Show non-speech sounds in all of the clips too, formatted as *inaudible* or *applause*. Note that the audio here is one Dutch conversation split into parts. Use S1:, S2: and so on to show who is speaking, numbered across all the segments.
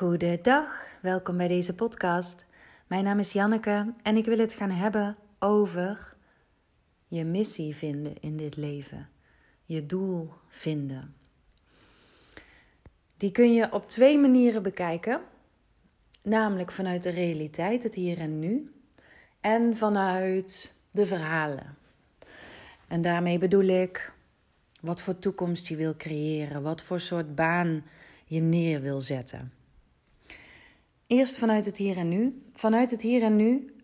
S1: Goedendag, welkom bij deze podcast. Mijn naam is Janneke en ik wil het gaan hebben over je missie vinden in dit leven. Je doel vinden. Die kun je op twee manieren bekijken. Namelijk vanuit de realiteit, het hier en nu. En vanuit de verhalen. En daarmee bedoel ik wat voor toekomst je wil creëren, wat voor soort baan je neer wil zetten. Eerst vanuit het hier en nu. Vanuit het hier en nu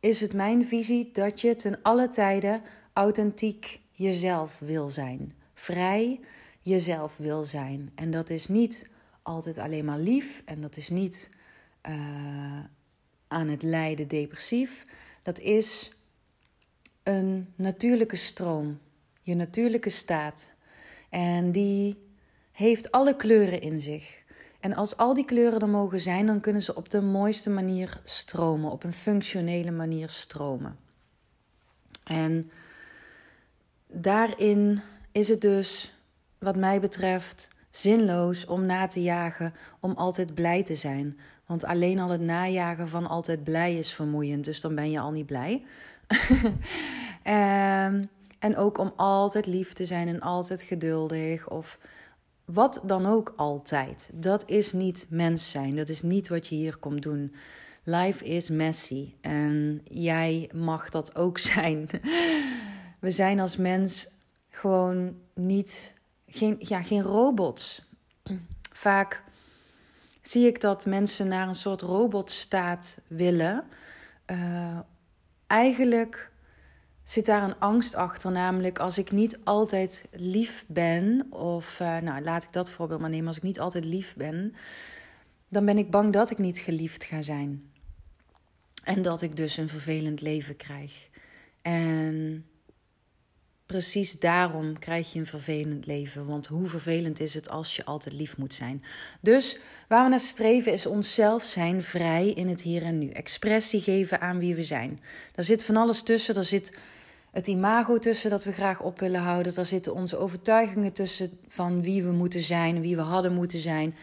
S1: is het mijn visie dat je ten alle tijden authentiek jezelf wil zijn. Vrij jezelf wil zijn. En dat is niet altijd alleen maar lief en dat is niet uh, aan het lijden depressief. Dat is een natuurlijke stroom, je natuurlijke staat. En die heeft alle kleuren in zich. En als al die kleuren er mogen zijn, dan kunnen ze op de mooiste manier stromen, op een functionele manier stromen. En daarin is het dus, wat mij betreft, zinloos om na te jagen om altijd blij te zijn. Want alleen al het najagen van altijd blij is vermoeiend, dus dan ben je al niet blij. um, *laughs* en ook om altijd lief te zijn en altijd geduldig of wat dan ook altijd. Dat is niet mens zijn. Dat is niet wat je hier komt doen. Life is messy. En jij mag dat ook *laughs* zijn. We zijn als mens gewoon niet. Geen, ja, geen robots. Vaak zie ik dat mensen naar een soort robotstaat willen. Uh, eigenlijk zit daar een angst achter. Namelijk als ik niet altijd lief ben, of uh, nou laat ik dat voorbeeld maar nemen, als ik niet altijd lief ben, dan ben ik bang dat ik niet geliefd ga zijn. En dat ik dus een vervelend leven krijg. En precies daarom krijg je een vervelend leven. Want hoe vervelend is het als je altijd lief moet zijn? Dus waar we naar streven is onszelf zijn vrij in het hier en nu. Expressie geven aan wie we zijn. Daar zit van alles tussen. Er zit het imago tussen dat we graag op willen houden. Daar zitten onze overtuigingen tussen van wie we moeten zijn, wie we hadden moeten zijn.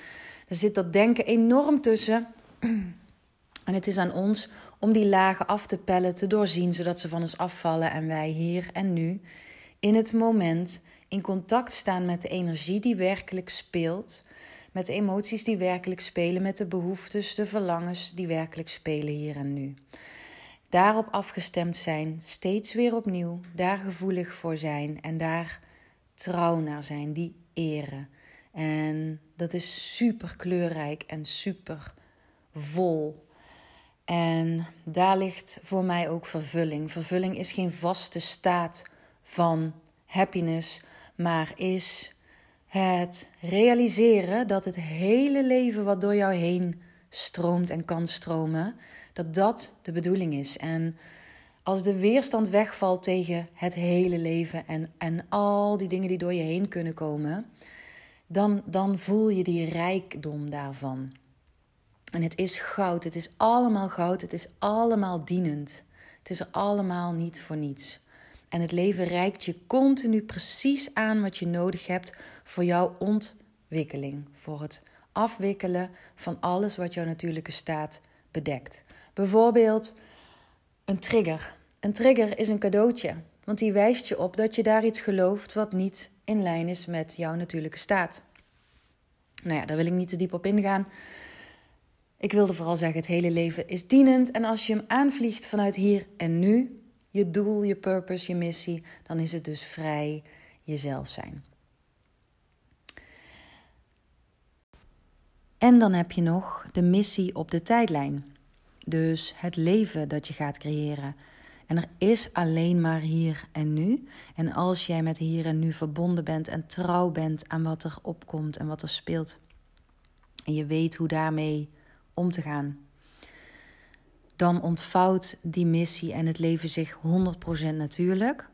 S1: Er zit dat denken enorm tussen. *clears throat* En het is aan ons om die lagen af te pellen, te doorzien, zodat ze van ons afvallen en wij hier en nu, in het moment, in contact staan met de energie die werkelijk speelt, met de emoties die werkelijk spelen, met de behoeftes, de verlangens die werkelijk spelen hier en nu daarop afgestemd zijn, steeds weer opnieuw, daar gevoelig voor zijn en daar trouw naar zijn, die eren. En dat is super kleurrijk en super vol. En daar ligt voor mij ook vervulling. Vervulling is geen vaste staat van happiness, maar is het realiseren dat het hele leven wat door jou heen stroomt en kan stromen, dat dat de bedoeling is. En als de weerstand wegvalt tegen het hele leven en, en al die dingen die door je heen kunnen komen, dan, dan voel je die rijkdom daarvan. En het is goud, het is allemaal goud, het is allemaal dienend. Het is allemaal niet voor niets. En het leven reikt je continu precies aan wat je nodig hebt voor jouw ontwikkeling, voor het afwikkelen van alles wat jouw natuurlijke staat bedekt. Bijvoorbeeld een trigger. Een trigger is een cadeautje, want die wijst je op dat je daar iets gelooft wat niet in lijn is met jouw natuurlijke staat. Nou ja, daar wil ik niet te diep op ingaan. Ik wilde vooral zeggen: het hele leven is dienend. En als je hem aanvliegt vanuit hier en nu, je doel, je purpose, je missie, dan is het dus vrij jezelf zijn. En dan heb je nog de missie op de tijdlijn. Dus het leven dat je gaat creëren. En er is alleen maar hier en nu. En als jij met hier en nu verbonden bent en trouw bent aan wat er opkomt en wat er speelt. En je weet hoe daarmee om te gaan. Dan ontvouwt die missie en het leven zich 100% natuurlijk.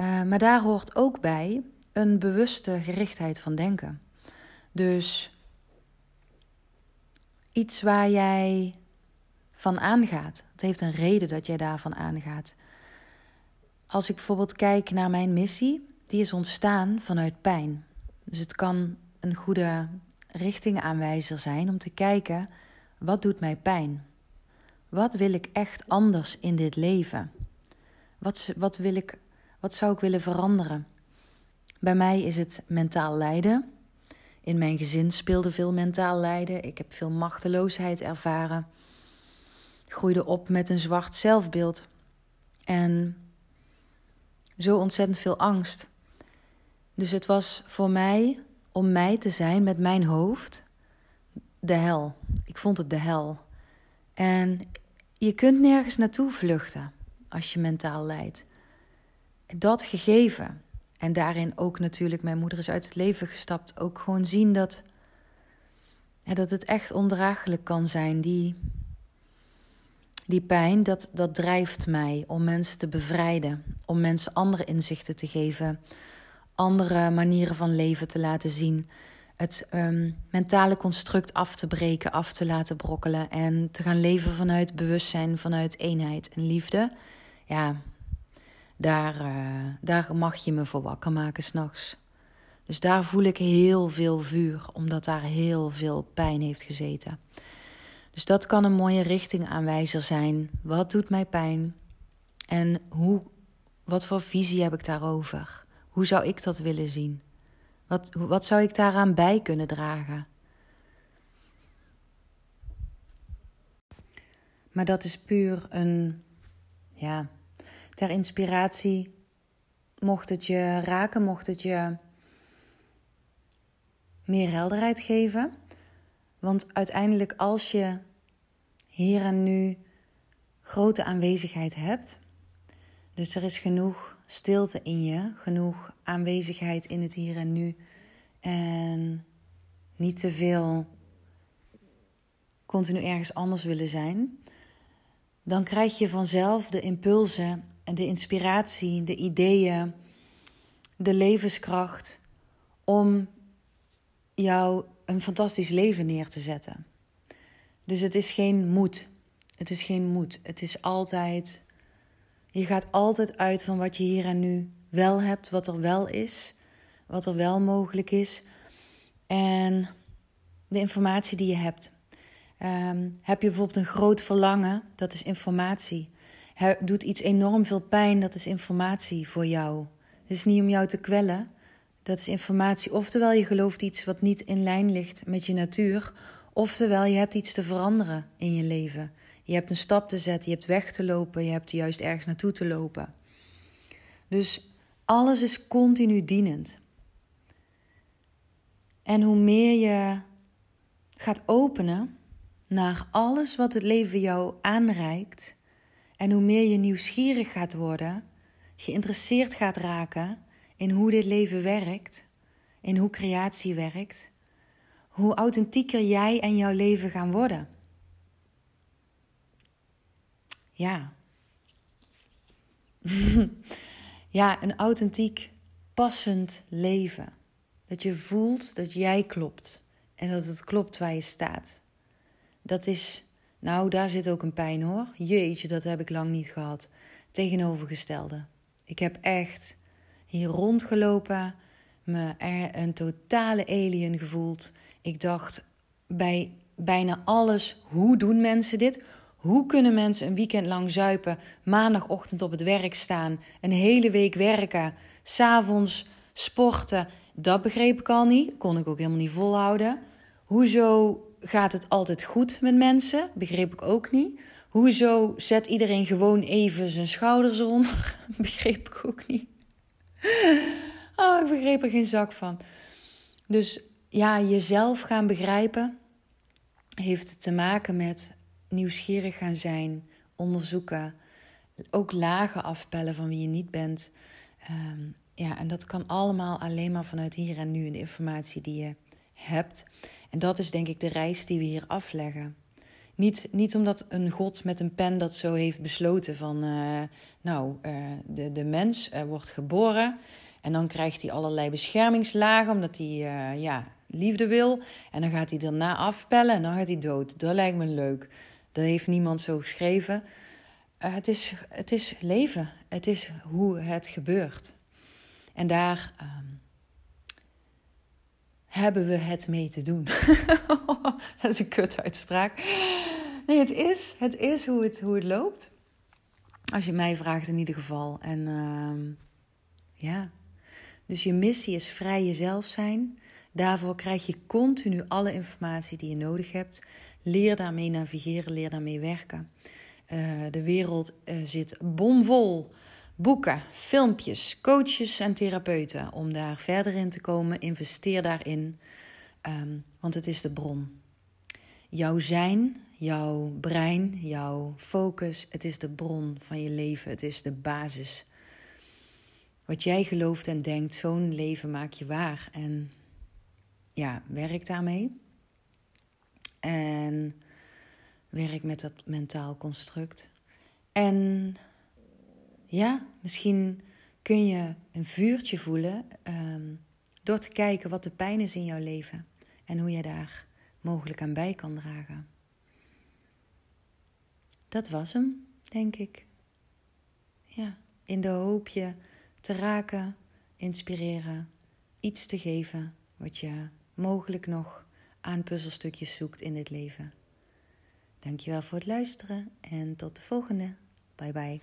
S1: Uh, maar daar hoort ook bij een bewuste gerichtheid van denken. Dus iets waar jij van aangaat. Het heeft een reden dat jij daarvan aangaat. Als ik bijvoorbeeld kijk naar mijn missie, die is ontstaan vanuit pijn. Dus het kan een goede richtingaanwijzer zijn om te kijken wat doet mij pijn? Wat wil ik echt anders in dit leven? Wat, wat, wil ik, wat zou ik willen veranderen? Bij mij is het mentaal lijden. In mijn gezin speelde veel mentaal lijden. Ik heb veel machteloosheid ervaren. Groeide op met een zwart zelfbeeld. En zo ontzettend veel angst. Dus het was voor mij om mij te zijn met mijn hoofd de hel. Ik vond het de hel. En je kunt nergens naartoe vluchten als je mentaal lijdt. Dat gegeven. En daarin ook natuurlijk, mijn moeder is uit het leven gestapt. Ook gewoon zien dat, dat het echt ondraaglijk kan zijn. Die, die pijn, dat, dat drijft mij om mensen te bevrijden. Om mensen andere inzichten te geven. Andere manieren van leven te laten zien. Het um, mentale construct af te breken, af te laten brokkelen. En te gaan leven vanuit bewustzijn, vanuit eenheid en liefde. Ja, daar, uh, daar mag je me voor wakker maken s'nachts. Dus daar voel ik heel veel vuur, omdat daar heel veel pijn heeft gezeten. Dus dat kan een mooie richtingaanwijzer zijn. Wat doet mij pijn? En hoe, wat voor visie heb ik daarover? Hoe zou ik dat willen zien? Wat, wat zou ik daaraan bij kunnen dragen? Maar dat is puur een, ja, ter inspiratie. Mocht het je raken, mocht het je meer helderheid geven. Want uiteindelijk, als je hier en nu grote aanwezigheid hebt, dus er is genoeg stilte in je, genoeg aanwezigheid in het hier en nu. En niet te veel continu ergens anders willen zijn, dan krijg je vanzelf de impulsen en de inspiratie, de ideeën, de levenskracht om jou een fantastisch leven neer te zetten. Dus het is geen moed. Het is geen moed. Het is altijd. Je gaat altijd uit van wat je hier en nu wel hebt, wat er wel is, wat er wel mogelijk is. En de informatie die je hebt. Um, heb je bijvoorbeeld een groot verlangen, dat is informatie doet iets enorm veel pijn, dat is informatie voor jou. Het is niet om jou te kwellen, dat is informatie. Oftewel je gelooft iets wat niet in lijn ligt met je natuur, oftewel je hebt iets te veranderen in je leven. Je hebt een stap te zetten, je hebt weg te lopen, je hebt juist ergens naartoe te lopen. Dus alles is continu dienend. En hoe meer je gaat openen naar alles wat het leven jou aanreikt, en hoe meer je nieuwsgierig gaat worden, geïnteresseerd gaat raken in hoe dit leven werkt, in hoe creatie werkt, hoe authentieker jij en jouw leven gaan worden. Ja. *laughs* ja, een authentiek, passend leven. Dat je voelt dat jij klopt en dat het klopt waar je staat. Dat is nou, daar zit ook een pijn hoor. Jeetje, dat heb ik lang niet gehad. Tegenovergestelde. Ik heb echt hier rondgelopen, me er een totale alien gevoeld. Ik dacht bij bijna alles: hoe doen mensen dit? Hoe kunnen mensen een weekend lang zuipen, maandagochtend op het werk staan, een hele week werken, s'avonds sporten? Dat begreep ik al niet, kon ik ook helemaal niet volhouden. Hoezo gaat het altijd goed met mensen? Begreep ik ook niet. Hoezo zet iedereen gewoon even zijn schouders eronder? *laughs* Begreep ik ook niet. Oh, ik begreep er geen zak van. Dus ja, jezelf gaan begrijpen heeft te maken met nieuwsgierig gaan zijn, onderzoeken, ook lagen afpellen van wie je niet bent. Ehm, ja, en dat kan allemaal alleen maar vanuit hier en nu, de informatie die je hebt. En dat is denk ik de reis die we hier afleggen. Niet, niet omdat een God met een pen dat zo heeft besloten van, uh, nou, uh, de, de mens uh, wordt geboren en dan krijgt hij allerlei beschermingslagen omdat hij ja, liefde wil. En dan gaat hij daarna afpellen en dan gaat hij dood. Dat lijkt me leuk. Dat heeft niemand zo geschreven. het, is, het is leven. Het is hoe het gebeurt. En daar ehm, hebben we het mee te doen. *laughs* dat is een kut uitspraak. Nee, het is, het is hoe, het, hoe het loopt. Als je mij vraagt in ieder geval. En uh, ja, dus je missie is vrij jezelf zijn. Daarvoor krijg je continu alle informatie die je nodig hebt. Leer daarmee navigeren, leer daarmee werken. Uh, de wereld uh, zit bomvol boeken, filmpjes, coaches en therapeuten. Om daar verder in te komen, investeer daarin. Um, want het is de bron. Jouw zijn, jouw brein, jouw focus, het is de bron van je leven. Het is de basis. Wat jij gelooft en denkt, zo'n leven maak je waar. En ja, werk daarmee. En werk met dat mentaal construct. En ja, misschien kun je een vuurtje voelen um, door te kijken wat de pijn is in jouw leven en hoe je daar mogelijk aan bij kan dragen. Dat was hem, denk ik. Ja, in de hoop je te raken, inspireren, iets te geven wat je mogelijk nog aan puzzelstukjes zoekt in dit leven. Dankjewel voor het luisteren en tot de volgende. Bye bye.